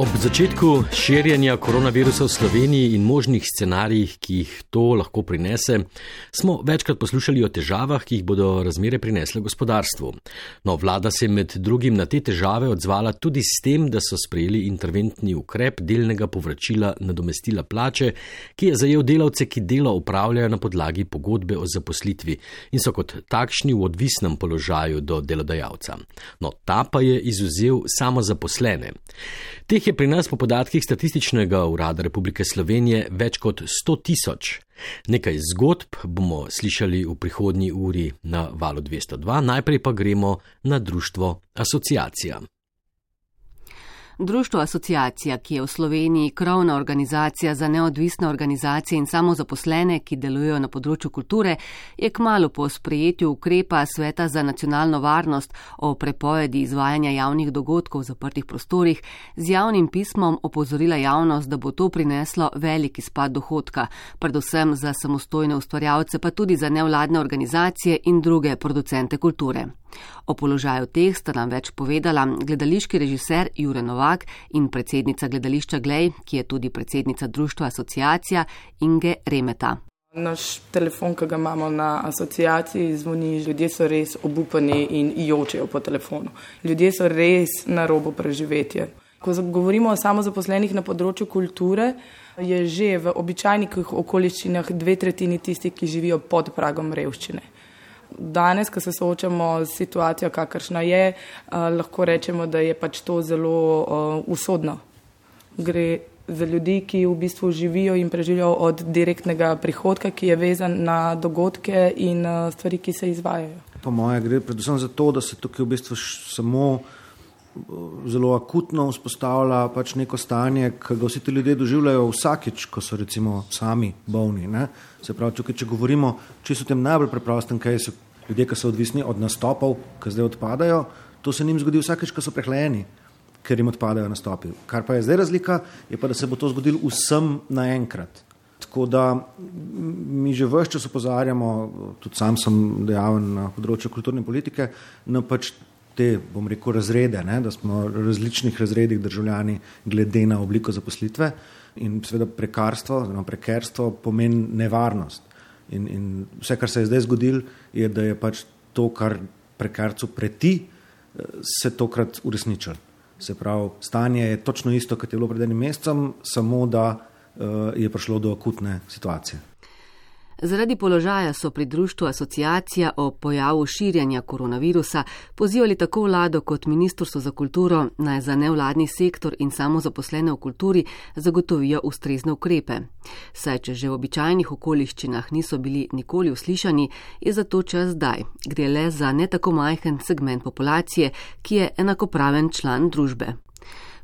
Ob začetku širjenja koronavirusa v Sloveniji in možnih scenarijih, ki jih to lahko prinese, smo večkrat poslušali o težavah, ki jih bodo razmere prinesle gospodarstvu. No, vlada se je med drugim na te težave odzvala tudi s tem, da so sprejeli interventni ukrep delnega povračila nadomestila plače, ki je zajel delavce, ki delo upravljajo na podlagi pogodbe o zaposlitvi in so kot takšni v odvisnem položaju do delodajalca. No, ta pa je izuzel samo zaposlene. Teh je pri nas po podatkih Statističnega urada Republike Slovenije več kot 100 tisoč. Nekaj zgodb bomo slišali v prihodnji uri na valu 202, najprej pa gremo na društvo Asociacija. Društvo Asociacija, ki je v Sloveniji krovna organizacija za neodvisne organizacije in samozaposlene, ki delujejo na področju kulture, je kmalo po sprejetju ukrepa Sveta za nacionalno varnost o prepovedi izvajanja javnih dogodkov v zaprtih prostorih z javnim pismom opozorila javnost, da bo to prineslo velik izpad dohodka, predvsem za samostojne ustvarjalce, pa tudi za nevladne organizacije in druge producente kulture. O položaju teh sta nam več povedala gledališki režiser Jure Novak in predsednica gledališča Glej, ki je tudi predsednica društva Asociacija Inge Remeta. Naš telefon, ki ga imamo na asociaciji, zvoni, ljudje so res obupani in jočejo po telefonu. Ljudje so res na robu preživetja. Ko govorimo o samozaposlenih na področju kulture, je že v običajnih okoliščinah dve tretjini tistih, ki živijo pod pragom revščine danes, ko se soočamo s situacijo, kakršna je, uh, lahko rečemo, da je pač to zelo uh, usodno. Gre za ljudi, ki v bistvu živijo in preživljajo od direktnega prihodka, ki je vezan na dogodke in uh, stvari, ki se izvajajo. Po moje gre predvsem za to, da se tukaj v bistvu samo zelo akutno vzpostavlja pač neko stanje, ki ga vsi ti ljudje doživljajo vsakič, ko so recimo sami bolni. Ne? Se pravi, tukaj, če govorimo čisto o tem najbolj preprostem, kaj so ljudje, ki so odvisni od nastopov, ki zdaj odpadajo, to se njim zgodi vsakeč, ko so prehlajeni, ker jim odpadajo nastopi. Kar pa je zdaj razlika, je pa, da se bo to zgodilo vsem naenkrat. Tako da mi že vse čas opozarjamo, tudi sam sem dejaven na področju kulturne politike, na pač te, bom rekel, razrede, ne, da smo v različnih razredih državljani glede na obliko zaposlitve in seveda prekarstvo, oziroma prekerstvo pomeni nevarnost. In, in vse, kar se je zdaj zgodilo, je, da je pač to, kar prekarcu preti, se tokrat uresničilo. Se pravi, stanje je točno isto, kot je bilo pred enim mesecem, samo da uh, je prišlo do akutne situacije. Zaradi položaja so pri društvu asociacija o pojavu širjanja koronavirusa pozivali tako vlado kot Ministrstvo za kulturo naj za nevladni sektor in samozaposlene v kulturi zagotovijo ustrezne ukrepe. Saj, če že v običajnih okoliščinah niso bili nikoli uslišani, je zato čas zdaj. Gre le za ne tako majhen segment populacije, ki je enakopraven član družbe.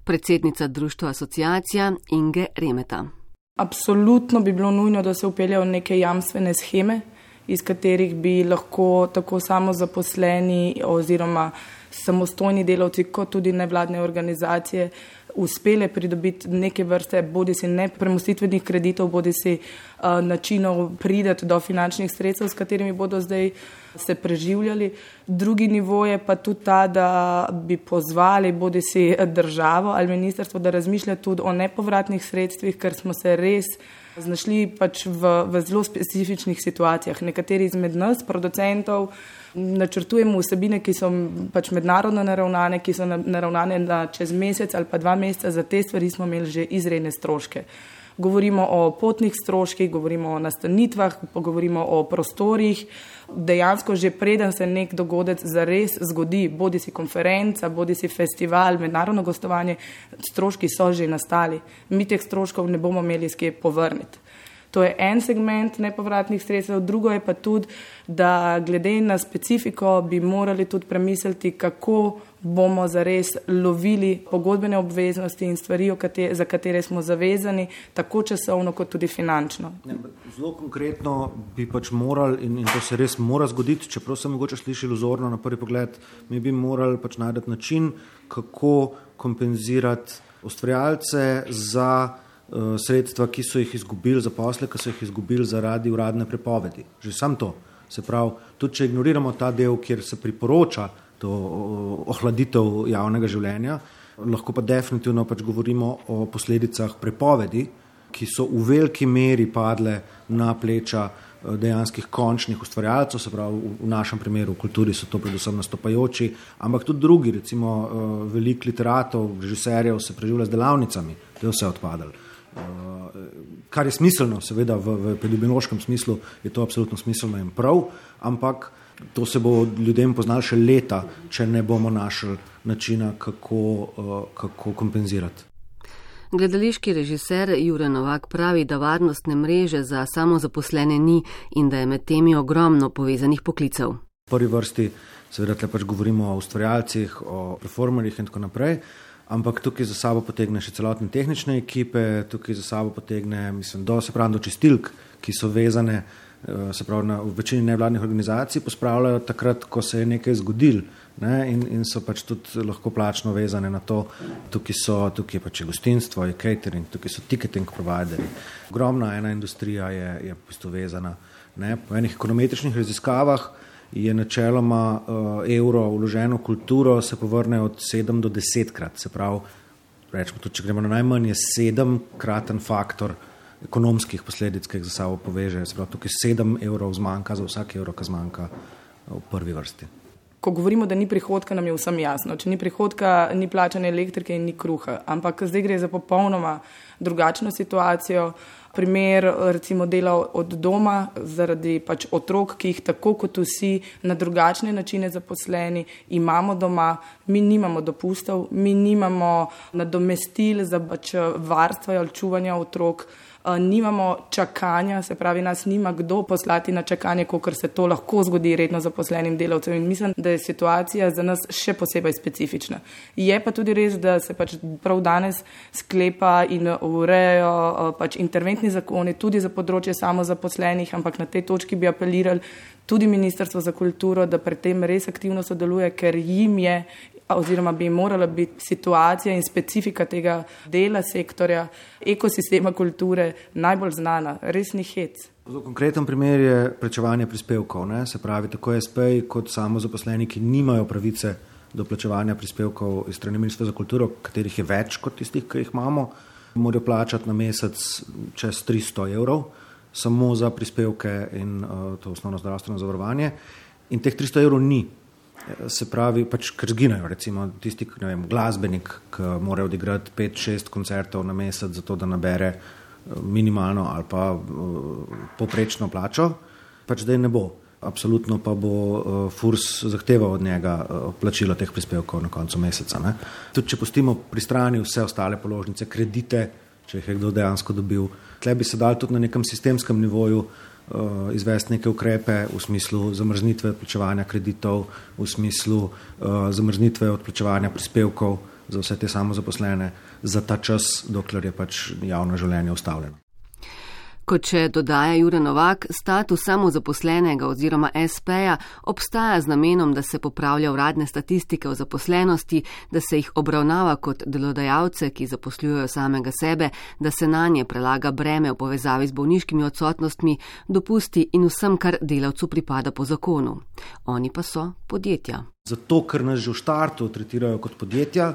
Predsednica društva asociacija Inge Remeta. Absolutno bi bilo nujno, da se upeljajo neke jamstvene scheme, iz katerih bi lahko tako samo zaposleni oziroma samostojni delavci, kot tudi nevladne organizacije uspele pridobiti neke vrste bodi si nepremostitvenih kreditov, bodi si uh, načinov prideti do finančnih sredstev, s katerimi bodo zdaj se preživljali. Drugi nivo je pa tudi ta, da bi pozvali bodi si državo ali ministrstvo, da razmišlja tudi o nepovratnih sredstvih, ker smo se res znašli pač v, v zelo specifičnih situacijah. Nekateri izmed nas, producentov, načrtujemo vsebine, ki so pač mednarodno naravnane, ki so naravnane na čez mesec ali pa dva meseca, za te stvari smo imeli že izredne stroške. Govorimo o potnih stroških, govorimo o nastanitvah, govorimo o prostorih. Dejansko že preden se nek dogodek zares zgodi, bodi si konferenca, bodi si festival, mednarodno gostovanje, stroški so že nastali. Mi teh stroškov ne bomo imeli skje povrniti. To je en segment nepovratnih sredstev, drugo je pa tudi, da glede na specifiko bi morali tudi premisliti, kako bomo zares lovili pogodbene obveznosti in stvari, za katere smo zavezani, tako časovno kot tudi finančno. Ne, zelo konkretno bi pač morali, in, in to se res mora zgoditi, čeprav se mogoče sliši iluzorno na prvi pogled, mi bi morali pač najti način, kako kompenzirati ustvarjalce za sredstva, ki so jih izgubili za posle, ki so jih izgubili zaradi uradne prepovedi. Že sam to. Se pravi, tudi če ignoriramo ta del, kjer se priporoča to ohladitev javnega življenja, Lahko pa definitivno pač govorimo o posledicah prepovedi, ki so v veliki meri padle na pleča eh, dejanskih končnih ustvarjalcev, se pravi v našem primeru v kulturi so to predvsem nastopajoči, ampak tudi drugi, recimo eh, velik literatov, režiserjev se preživlja z delavnicami, to je vse odpadalo. Eh, kar je smiselno, seveda v, v epidemiološkem smislu je to absolutno smiselno in prav, ampak to se bo ljudem poznalo še leta, če ne bomo našli načina, kako, kako kompenzirati. Gledališki režiser Jure Novak pravi, da varnostne mreže za samozaposlene ni in da je med temi ogromno povezanih poklicev. V prvi vrsti seveda tle pač govorimo o ustvarjalcih, o performerjih in tako naprej, ampak tukaj za sabo potegne še celotne tehnične ekipe, tukaj za sabo potegne, mislim, do se pravi do čistilk, ki so vezane, eh, se pravi na, večini nevladnih organizacij, pospravljajo takrat, ko se je nekaj zgodil ne, in, in so pač tudi lahko plačno vezane na to. Tukaj, so, tukaj je pač gostinstvo, je catering, tukaj so ticketing provideri. Ogromna ena industrija je, je v bistvu vezana. Ne. Po enih ekonometričnih raziskavah je načeloma uh, evro vloženo v kulturo, se povrne od 7 do 10 krat. Se pravi, rečemo, tudi, če gremo na najmanj, je sedemkraten faktor ekonomskih posledic, ki jih za sabo poveže. Se pravi, tukaj 7 evrov zmanjka za vsak evro, ki zmanjka v prvi vrsti ko govorimo, da ni prihodka, nam je vsem jasno. Če ni prihodka, ni plačane elektrike in ni kruha. Ampak zdaj gre za popolnoma drugačno situacijo. Primer, recimo, dela od doma zaradi pač otrok, ki jih tako kot vsi na drugačne načine zaposleni imamo doma, mi nimamo dopustov, mi nimamo nadomestil za pač varstvo ali čuvanje otrok nimamo čakanja, se pravi, nas nima kdo poslati na čakanje, kot se to lahko zgodi redno zaposlenim delavcem. In mislim, da je situacija za nas še posebej specifična. Je pa tudi res, da se pač prav danes sklepa in urejajo pač interventni zakoni tudi za področje samozaposlenih, ampak na tej točki bi apelirali tudi Ministrstvo za kulturo, da pri tem res aktivno sodeluje, ker jim je oziroma bi morala biti situacija in specifika tega dela sektorja, ekosistema kulture najbolj znana, res ni hec. Zelo konkreten primer je plačevanje prispevkov. Ne? Se pravi, tako SP kot samo zaposleni, ki nimajo pravice do plačevanja prispevkov iz strani Ministrstva za kulturo, katerih je več kot tistih, ki jih imamo, morajo plačati na mesec čez 300 evrov samo za prispevke in uh, to osnovno zdravstveno zavarovanje. In teh 300 evrov ni se pravi, pač, ker zginejo, recimo tisti, ki je glasbenik, ki mora odigrati 5-6 koncertov na mesec, zato da nabere eh, minimalno ali pa uh, poprečno plačo, pač zdaj ne bo. Absolutno pa bo uh, FURS zahteval od njega plačilo teh prispevkov na koncu meseca. Ne? Tudi če pustimo pri strani vse ostale položnice, kredite, če jih je kdo dejansko dobil, tle bi se dal tudi na nekem sistemskem nivoju izvesti neke ukrepe v smislu zamrznitve odplačevanja kreditov, v smislu uh, zamrznitve odplačevanja prispevkov za vse te samozaposlene za ta čas, dokler je pač javno življenje ustavljeno. Kot še dodaja Jure Novak, status samozaposlenega oziroma SP-ja obstaja z namenom, da se popravlja uradne statistike o zaposlenosti, da se jih obravnava kot delodajalce, ki zaposlujejo samega sebe, da se na nje prelaga breme v povezavi z bolniškimi odsotnostmi, dopusti in vsem, kar delavcu pripada po zakonu. Oni pa so podjetja. Zato, ker nas že v štartu tretirajo kot podjetja.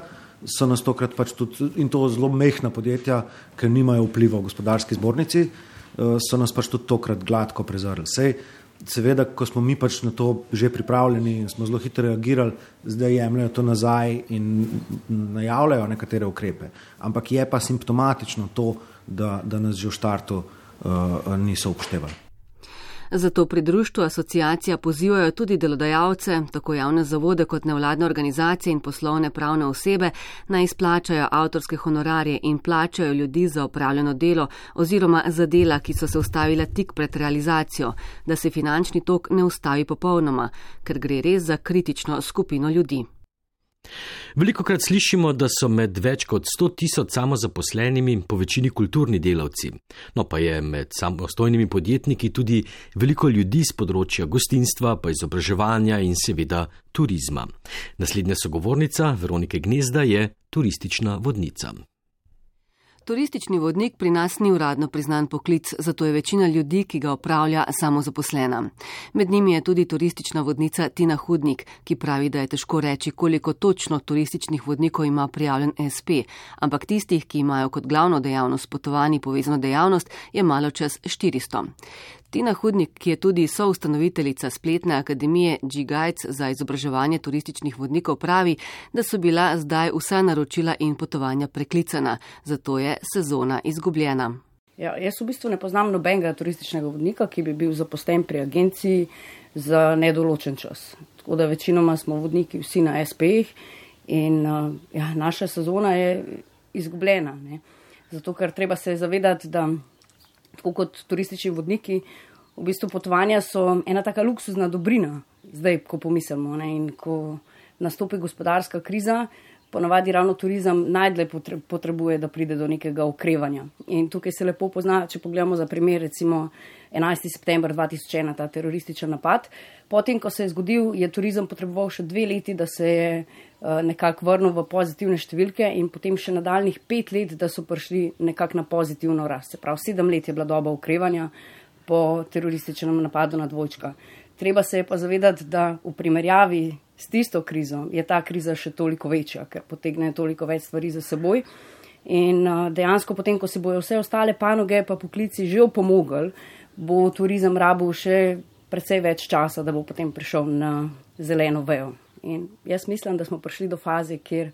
So nas tokrat pač tudi, in to zelo mehna podjetja, ker nimajo vpliva v gospodarski zbornici, so nas pač tudi tokrat gladko prezrli. Sej, seveda, ko smo mi pač na to že pripravljeni in smo zelo hitro reagirali, zdaj jemljajo to nazaj in najavljajo nekatere ukrepe. Ampak je pa simptomatično to, da, da nas že v štartu uh, niso upoštevali. Zato pri društvu asociacija pozivajo tudi delodajalce, tako javne zavode kot nevladne organizacije in poslovne pravne osebe, naj izplačajo avtorske honorarje in plačajo ljudi za opravljeno delo oziroma za dela, ki so se ustavila tik pred realizacijo, da se finančni tok ne ustavi popolnoma, ker gre res za kritično skupino ljudi. Veliko krat slišimo, da so med več kot 100 tisoč samozaposlenimi po večini kulturni delavci. No pa je med samostojnimi podjetniki tudi veliko ljudi z področja gostinstva, pa izobraževanja in seveda turizma. Naslednja sogovornica Veronike Gnezda je turistična vodnica. Turistični vodnik pri nas ni uradno priznan poklic, zato je večina ljudi, ki ga opravlja, samo zaposlena. Med njimi je tudi turistična vodnica Tina Hudnik, ki pravi, da je težko reči, koliko točno turističnih vodnikov ima prijavljen SP, ampak tistih, ki imajo kot glavno dejavnost potovani povezano dejavnost, je malo čez 400. Tina Hudnik, ki je tudi soustanoviteljica spletne akademije G-Guides za izobraževanje turističnih vodnikov, pravi, da so bila zdaj vsa naročila in potovanja preklicana, zato je sezona izgubljena. Ja, jaz v bistvu ne poznam nobenega turističnega vodnika, ki bi bil zaposlen pri agenciji za nedoločen čas. Tako da večinoma smo vodniki vsi na SP-jih in uh, ja, naša sezona je izgubljena. Ne? Zato, ker treba se zavedati, da tako kot turistični vodniki, v bistvu potovanja so ena taka luksuzna dobrina, zdaj, ko pomislimo. Ne? In ko nastopi gospodarska kriza, ponavadi ravno turizem najdlje potrebuje, da pride do nekega okrevanja. In tukaj se lepo pozna, če pogledamo za primer, recimo 11. september 2001, ta terorističen napad. Potem, ko se je zgodil, je turizem potreboval še dve leti, da se je nekako vrnil v pozitivne številke in potem še nadaljnih pet let, da so prišli nekako na pozitivno rast. Se pravi, sedem let je bila doba okrevanja po terorističnem napadu na dvojčka. Treba se je pa zavedati, da v primerjavi s tisto krizo je ta kriza še toliko večja, ker potegne toliko več stvari za seboj. In uh, dejansko, potem, ko se bojo vse ostale panoge pa poklici že opomogli, bo turizem rabu še precej več časa, da bo potem prišel na zeleno vejo. In jaz mislim, da smo prišli do faze, kjer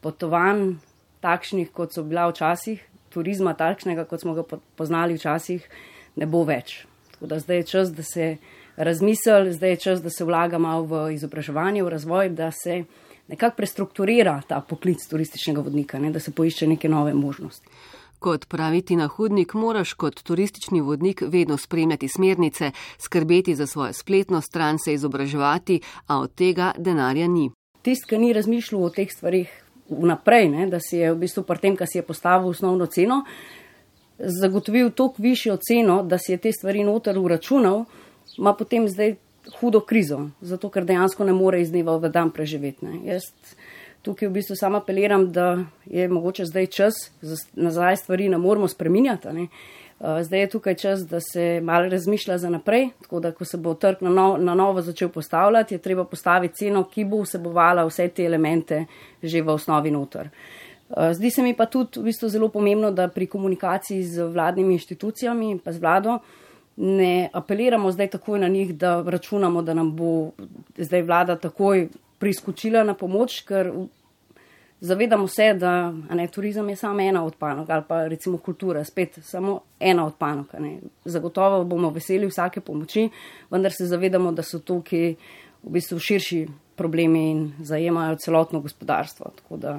potovanj takšnih, kot so bila včasih, turizma takšnega, kot smo ga poznali včasih, ne bo več. Tako da zdaj je čas, da se razmisel, zdaj je čas, da se vlaga malo v izobraževanje, v razvoj, da se nekako prestrukturira ta poklic turističnega vodnika, ne, da se poišče neke nove možnosti. Kot pravi Tina Hudnik, moraš kot turistični vodnik vedno spremljati smernice, skrbeti za svojo spletno stran, se izobraževati, a od tega denarja ni. Tist, ki ni razmišljal o teh stvarih vnaprej, ne, da si je v bistvu pri tem, kar si je postavil osnovno ceno, zagotovil toliko višjo ceno, da si je te stvari noter uračunal, ima potem zdaj hudo krizo, zato ker dejansko ne more iz dneva v dan preživeti. Ne. Jaz tukaj v bistvu sama apeliram, da je mogoče zdaj čas, nazaj stvari ne moramo spreminjati. Ne. Uh, zdaj je tukaj čas, da se malo razmišlja za naprej, tako da ko se bo trg na, no, na novo začel postavljati, je treba postaviti ceno, ki bo vsebovala vse te elemente že v osnovi noter. Uh, zdi se mi pa tudi v bistvu zelo pomembno, da pri komunikaciji z vladnimi inštitucijami in pa z vlado ne apeliramo zdaj takoj na njih, da računamo, da nam bo zdaj vlada takoj priskočila na pomoč, ker zavedamo se, da ne, turizem je samo ena od panog ali pa recimo kultura, spet samo ena od panog. Zagotovo bomo veseli vsake pomoči, vendar se zavedamo, da so tukaj v bistvu širši problemi in zajemajo celotno gospodarstvo. Tako da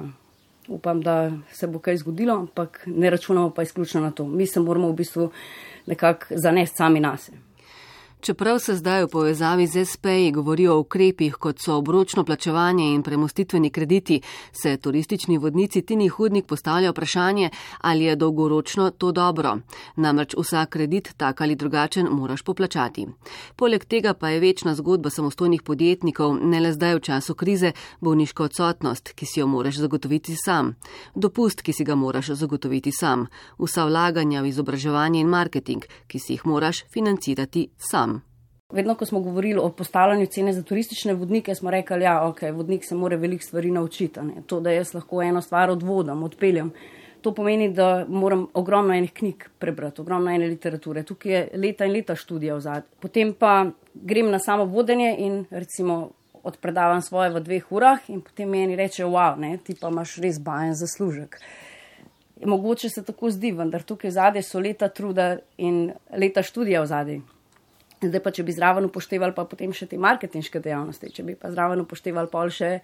upam, da se bo kaj zgodilo, ampak ne računamo pa izključno na to. Mi se moramo v bistvu nekako zanesti sami na sebe. Čeprav se zdaj v povezavi z SP-ji govori o ukrepih, kot so obročno plačevanje in premustitveni krediti, se turistični vodnici Tini Hudnik postavlja vprašanje, ali je dolgoročno to dobro. Namreč vsak kredit, tak ali drugačen, moraš poplačati. Poleg tega pa je večna zgodba samostojnih podjetnikov, ne le zdaj v času krize, bolniška odsotnost, ki si jo moraš zagotoviti sam, dopust, ki si ga moraš zagotoviti sam, vsa vlaganja v izobraževanje in marketing, ki si jih moraš financirati sam. Vedno, ko smo govorili o postavljanju cene za turistične vodnike, smo rekli, da ja, okay, vodnik se mora veliko stvari naučiti. To, da jaz lahko eno stvar odvodam, odpeljem. To pomeni, da moram ogromno enih knjig prebrati, ogromno ene literature. Tukaj je leta in leta študija v zadnjem. Potem pa grem na samo vodenje in recimo odpredavam svoje v dveh urah in potem meni reče, wow, ne, ti pa imaš res bajen zaslužek. Mogoče se tako zdi, vendar tukaj zadaj so leta truda in leta študija v zadnjem. Zdaj pa, če bi zraven upoštevali pa potem še te marketinške dejavnosti, če bi pa zraven upoštevali pol še,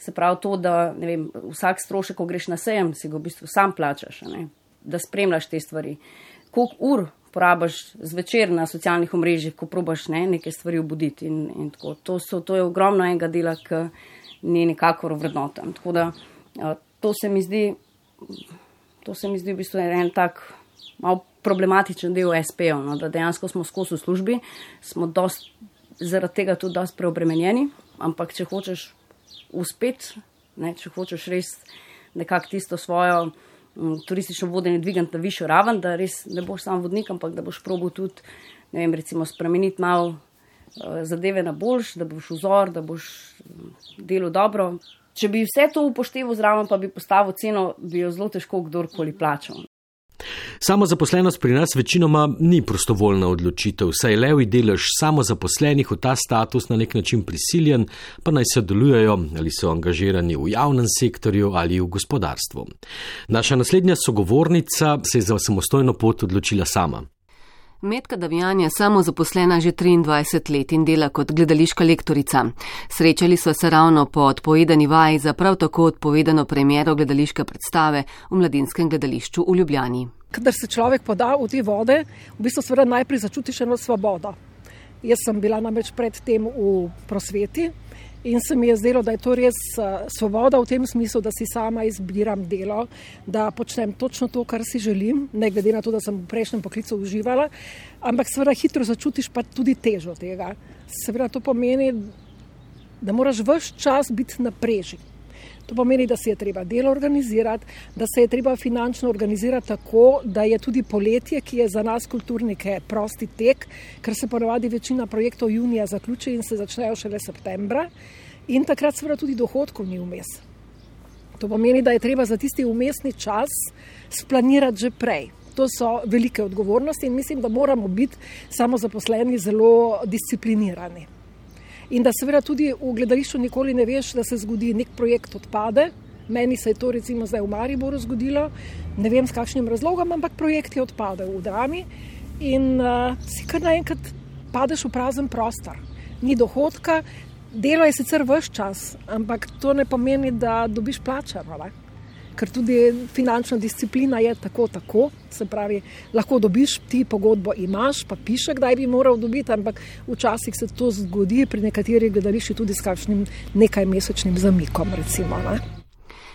se pravi to, da vem, vsak strošek, ko greš na sejem, si ga v bistvu sam plačaš, ne? da spremljaš te stvari. Koliko ur porabaš zvečer na socialnih omrežjih, ko probaš ne, neke stvari obuditi in, in tako. To, so, to je ogromno enega dela, ki ni nikakor vrednoten. Tako da to se mi zdi, to se mi zdi v bistvu en tak mal problematičen del SP-ov, no, da dejansko smo skozi v službi, smo dost, zaradi tega tudi dosti preobremenjeni, ampak če hočeš uspeti, če hočeš res nekako tisto svojo turistično vodenje dvigati na višjo raven, da res ne boš samo vodnik, ampak da boš probil tudi, ne vem, recimo spremeniti malo uh, zadeve na boljš, da boš vzor, da boš delo dobro. Če bi vse to upošteval zraven, pa bi postavil ceno, bi jo zelo težko kdorkoli plačal. Samozaposlenost pri nas večinoma ni prostovoljna odločitev, saj levi delež samozaposlenih v ta status na nek način prisiljen, pa naj se delujejo ali so angažirani v javnem sektorju ali v gospodarstvu. Naša naslednja sogovornica se je za samostojno pot odločila sama. Metka Davjan je samo zaposlena že 23 let in dela kot gledališka lektorica. Srečali so se ravno po odpovedani vaji za prav tako odpovedano premjero gledališke predstave v mladinskem gledališču v Ljubljani. Kadar se človek poda v te vode, v bistvu seveda najprej začutiš eno svobodo. Jaz sem bila namreč predtem v prosveti, In se mi je zdelo, da je to res uh, svoboda v tem smislu, da si sama izbiram delo, da počnem točno to, kar si želim, ne glede na to, da sem v prejšnjem poklicu uživala, ampak seveda hitro začutiš pa tudi težo tega. Seveda to pomeni, da moraš vse čas biti na preži. To pomeni, da se je treba delo organizirati, da se je treba finančno organizirati tako, da je tudi poletje, ki je za nas kulturnike prosti tek, ker se ponovadi večina projektov junija zaključi in se začnejo šele septembra. In takrat seveda tudi dohodkov ni vmes. To pomeni, da je treba za tisti umestni čas splanirati že prej. To so velike odgovornosti in mislim, da moramo biti samozaposleni zelo disciplinirani in da seveda tudi v gledališču nikoli ne veš, da se zgodi nek projekt odpade. Meni se je to recimo zdaj v Mariboru zgodilo, ne vem s kakšnim razlogom, ampak projekt je odpadel v drami in uh, si kar naenkrat padeš v prazen prostor. Ni dohodka, delo je sicer vse čas, ampak to ne pomeni, da dobiš plačano ker tudi finančna disciplina je tako, tako. Se pravi, lahko dobiš ti pogodbo, imaš, pa piše, kdaj bi moral dobiti, ampak včasih se to zgodi pri nekaterih gledališčih tudi s kakšnim nekaj mesečnim zamikom. Recimo,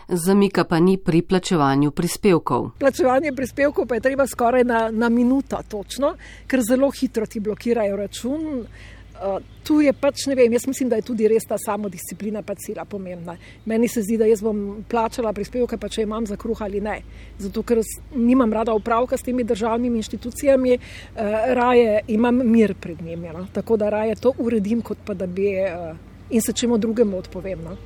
Zamika pa ni pri plačevanju prispevkov. Plačevanje prispevkov pa je treba skoraj na, na minuto, točno, ker zelo hitro ti blokirajo račun. Uh, tu je pač, ne vem, jaz mislim, da je tudi res ta samodisciplina pa cela pomembna. Meni se zdi, da jaz bom plačala prispevke, pa če imam za kruh ali ne. Zato, ker nimam rada upravka s temi državnimi inštitucijami, uh, raje imam mir pred njimi. No? Tako da raje to uredim, kot pa da bi uh, in se čemu drugemu odpovem. No?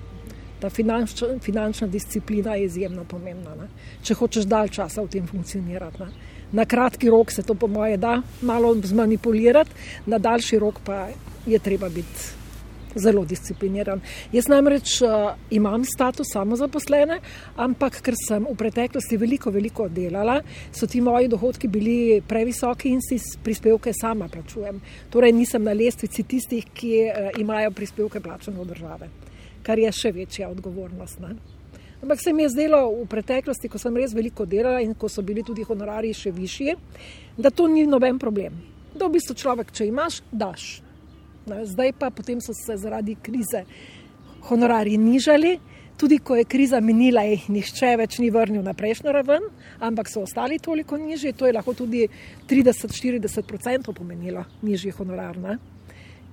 Ta finanč, finančna disciplina je izjemno pomembna, ne? če hočeš dalj časa v tem funkcionirati. Ne? Na kratki rok se to, po moje, da malo zmanipulirati, na daljši rok pa je treba biti zelo discipliniran. Jaz namreč uh, imam status samozaposlene, ampak ker sem v preteklosti veliko, veliko delala, so ti moji dohodki bili previsoki in si prispevke sama plačujem. Torej nisem na lestvici tistih, ki uh, imajo prispevke plačane od države, kar je še večja odgovornost. Ne? Ampak se mi je zdelo v preteklosti, ko sem res veliko delala in ko so bili tudi honorari še višji, da to ni noben problem. Da v bistvu človek, če imaš, daš. Zdaj pa potem so se zaradi krize honorari nižali. Tudi ko je kriza minila, jih nihče več ni vrnil na prejšnjo raven, ampak so ostali toliko nižji, to je lahko tudi 30-40% pomenilo nižji honorar. Ne?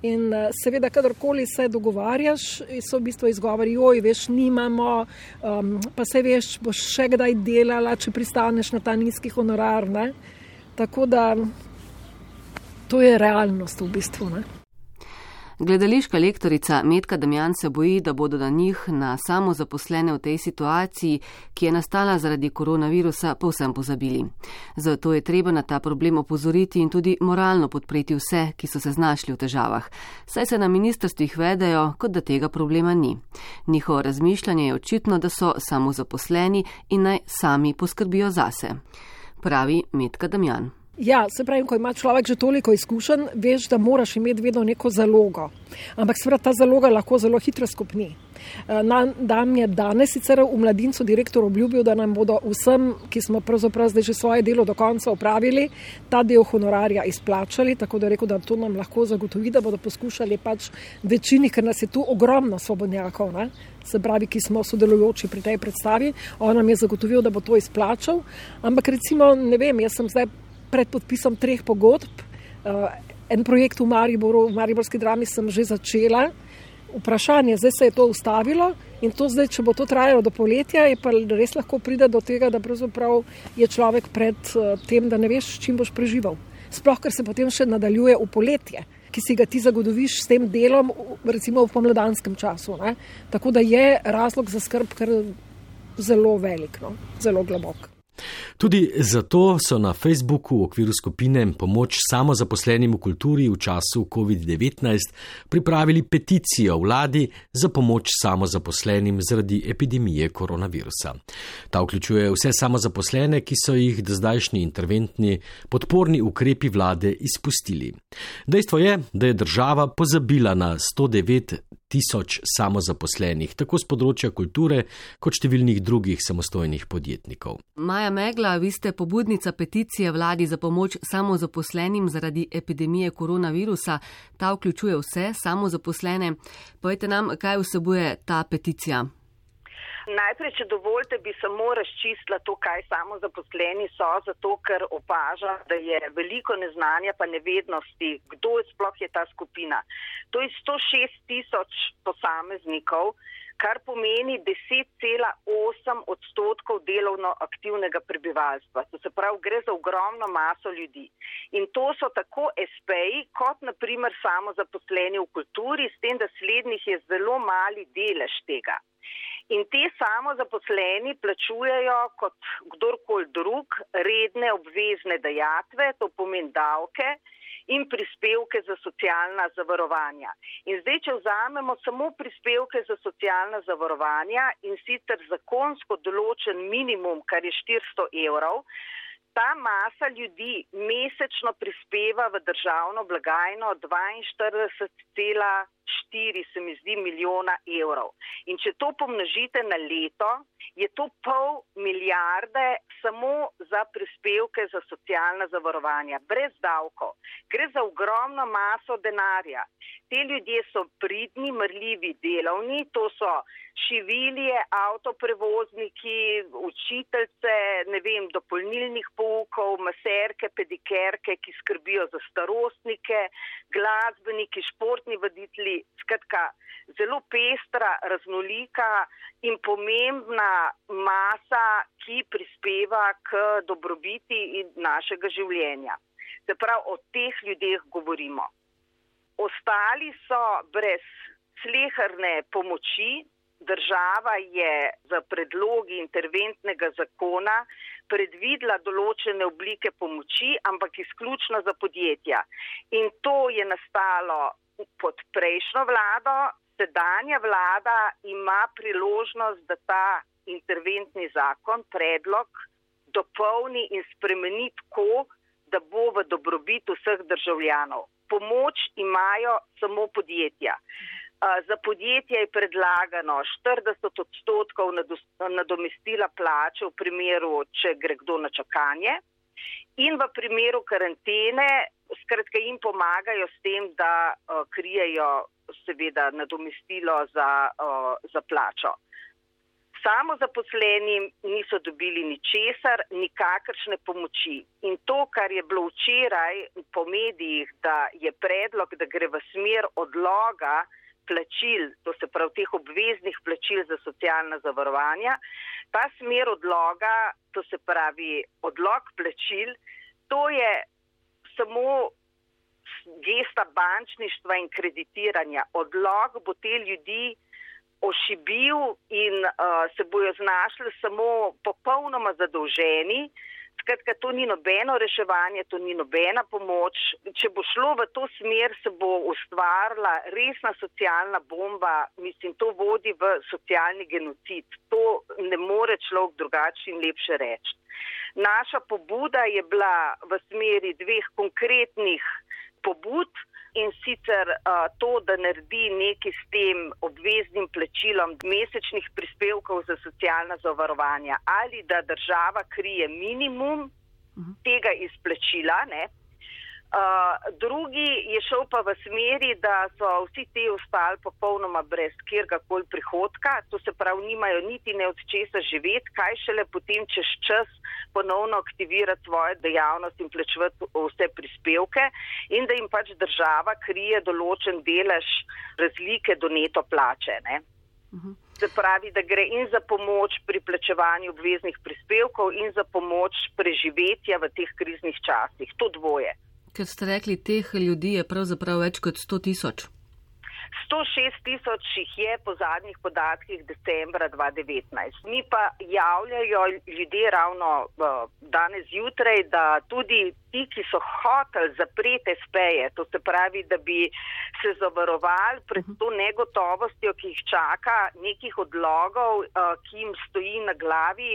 In eh, seveda, kadarkoli se dogovarjaš, so v bistvu izgovori, oj, veš, nimamo, um, pa se veš, boš še kdaj delala, če pristaneš na ta nizki honorar. Ne? Tako da to je realnost v bistvu. Ne? Gledališka lektorica Metka Damjan se boji, da bodo na njih, na samo zaposlene v tej situaciji, ki je nastala zaradi koronavirusa, povsem pozabili. Zato je treba na ta problem opozoriti in tudi moralno podpreti vse, ki so se znašli v težavah. Saj se na ministrstvih vedajo, kot da tega problema ni. Njihovo razmišljanje je očitno, da so samo zaposleni in naj sami poskrbijo zase. Pravi Metka Damjan. Ja, se pravi, ko ima človek že toliko izkušenj, veš, da moraš imeti vedno neko zalogo. Ampak seveda ta zaloga lahko zelo hitro skupni. Eh, Dan je danes sicer v mladincu direktor obljubil, da nam bodo vsem, ki smo pravzaprav zdaj že svoje delo do konca upravili, ta del honorarja izplačali, tako da rekel, da to nam lahko zagotovi, da bodo poskušali pač večini, ker nas je tu ogromno svobodnjakov, ne? se pravi, ki smo sodelujoči pri tej predstavi, on nam je zagotovil, da bo to izplačal. Ampak recimo, ne vem, jaz sem zdaj pred podpisom treh pogodb. Uh, en projekt v Mariboru, v Mariborski drami sem že začela vprašanje, zdaj se je to ustavilo in to zdaj, če bo to trajalo do poletja, je pa res lahko pride do tega, da je človek pred eh, tem, da ne veš, čim boš preživel. Sploh, ker se potem še nadaljuje v poletje, ki si ga ti zagotoviš s tem delom, recimo v pomladanskem času. Ne? Tako da je razlog za skrb kar zelo velik, no? zelo globok. Tudi zato so na Facebooku v okviru skupine Pomoč samozaposlenim v kulturi v času COVID-19 pripravili peticijo vladi za pomoč samozaposlenim zaradi epidemije koronavirusa. Ta vključuje vse samozaposlene, ki so jih do zdajšnji interventni podporni ukrepi vlade izpustili. Dejstvo je, da je država pozabila na 109 tisoč samozaposlenih, tako z področja kulture, kot številnih drugih samostojnih podjetnikov. Maja Megla, vi ste pobudnica peticije vladi za pomoč samozaposlenim zaradi epidemije koronavirusa. Ta vključuje vse samozaposlene. Povejte nam, kaj vsebuje ta peticija. Najprej, če dovolite, bi samo razčistila to, kaj samo zaposleni so, zato ker opaža, da je veliko neznanja pa nevednosti, kdo je sploh je ta skupina. To je 106 tisoč posameznikov, kar pomeni 10,8 odstotkov delovno aktivnega prebivalstva. To se pravi, gre za ogromno maso ljudi. In to so tako SP-ji, kot naprimer samo zaposleni v kulturi, s tem, da slednjih je zelo mali delež tega. In te samo zaposleni plačujejo kot kdorkoli drug redne obvezne dejatve, to pomeni davke in prispevke za socialna zavarovanja. In zdaj, če vzamemo samo prispevke za socialna zavarovanja in sicer zakonsko določen minimum, kar je 400 evrov, ta masa ljudi mesečno prispeva v državno blagajno 42,4 se mi zdi milijona evrov. In če to pomnožite na leto, je to pol milijarde samo za prispevke za socialna zavarovanja, brez davko. Gre za ogromno maso denarja. Te ljudje so pridni, mrljivi, delovni, to so šivilije, avtoprevozniki, učiteljce, ne vem, dopolnilnih poukov, maserke, pedikerke, ki skrbijo za starostnike, glasbeniki, športni voditelji, skratka, zelo pestra, raznolika in pomembna masa, ki prispeva k dobrobiti našega življenja. Se pravi, o teh ljudeh govorimo ostali so brez slehrne pomoči. Država je za predlogi interventnega zakona predvidela določene oblike pomoči, ampak izključno za podjetja. In to je nastalo pod prejšnjo vlado. Sedanja vlada ima priložnost, da ta interventni zakon, predlog, dopolni in spremeni tako, da bo v dobrobit vseh državljanov pomoč imajo samo podjetja. Za podjetje je predlagano 40 odstotkov nadomestila plače v primeru, če gre kdo na čakanje in v primeru karantene, skratka jim pomagajo s tem, da krijejo seveda nadomestilo za, za plačo samo zaposlenim niso dobili ničesar, nikakršne pomoči. In to, kar je bilo včeraj po medijih, da je predlog, da gre v smer odloga plačil, to se pravi teh obveznih plačil za socialna zavarovanja, ta smer odloga, to se pravi odlog plačil, to je samo gesta bančništva in kreditiranja. Odlog bo te ljudi ošibil in uh, se bojo znašli samo popolnoma zadolženi. Skratka, to ni nobeno reševanje, to ni nobena pomoč. Če bo šlo v to smer, se bo ustvarila resna socialna bomba, mislim, to vodi v socialni genocid. To ne more človek drugače in lepše reči. Naša pobuda je bila v smeri dveh konkretnih pobud in sicer uh, to, da naredi nekaj s tem obveznim plačilom mesečnih prispevkov za socialna zavarovanja ali da država krije minimum mhm. tega izplačila. Ne? Uh, drugi je šel pa v smeri, da so vsi ti ostali popolnoma brez kjerkoli prihodka, to se pravi, nimajo niti ne od česa živeti, kaj šele potem čez čas ponovno aktivirati svojo dejavnost in plačevati vse prispevke in da jim pač država krije določen delež razlike do neto plače. Uh mhm. -huh. Se pravi, da gre in za pomoč pri plačevanju obveznih prispevkov in za pomoč preživetja v teh kriznih časih. To dvoje. Ker ste rekli, teh ljudi je pravzaprav več kot 100 tisoč. 106 tisoč jih je po zadnjih podatkih decembra 2019. Mi pa javljajo ljudje ravno uh, danes zjutraj, da tudi ti, ki so hoteli zapreti speje, to se pravi, da bi se zavarovali pred mhm. to negotovostjo, ki jih čaka, nekih odlogov, uh, ki jim stoji na glavi,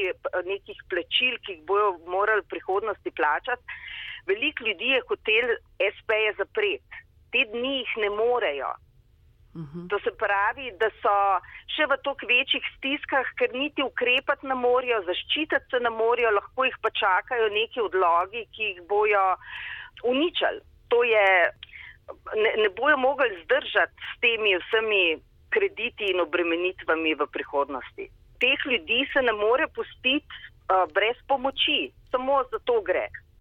nekih plačil, ki jih bojo morali v prihodnosti plačati. Veliko ljudi je hotel SP-je zapreti, te dni jih ne morejo. Uh mhm. -huh. To se pravi, da so še v toliko večjih stiskah, ker niti ukrepati ne morejo, zaščititi se ne morejo, lahko jih pa čakajo neki odlogi, ki jih bojo uničali. To je, ne, ne bojo mogli zdržati s temi vsemi krediti in obremenitvami v prihodnosti. Teh ljudi se ne more pustiti uh, brez pomoči, samo za to gre.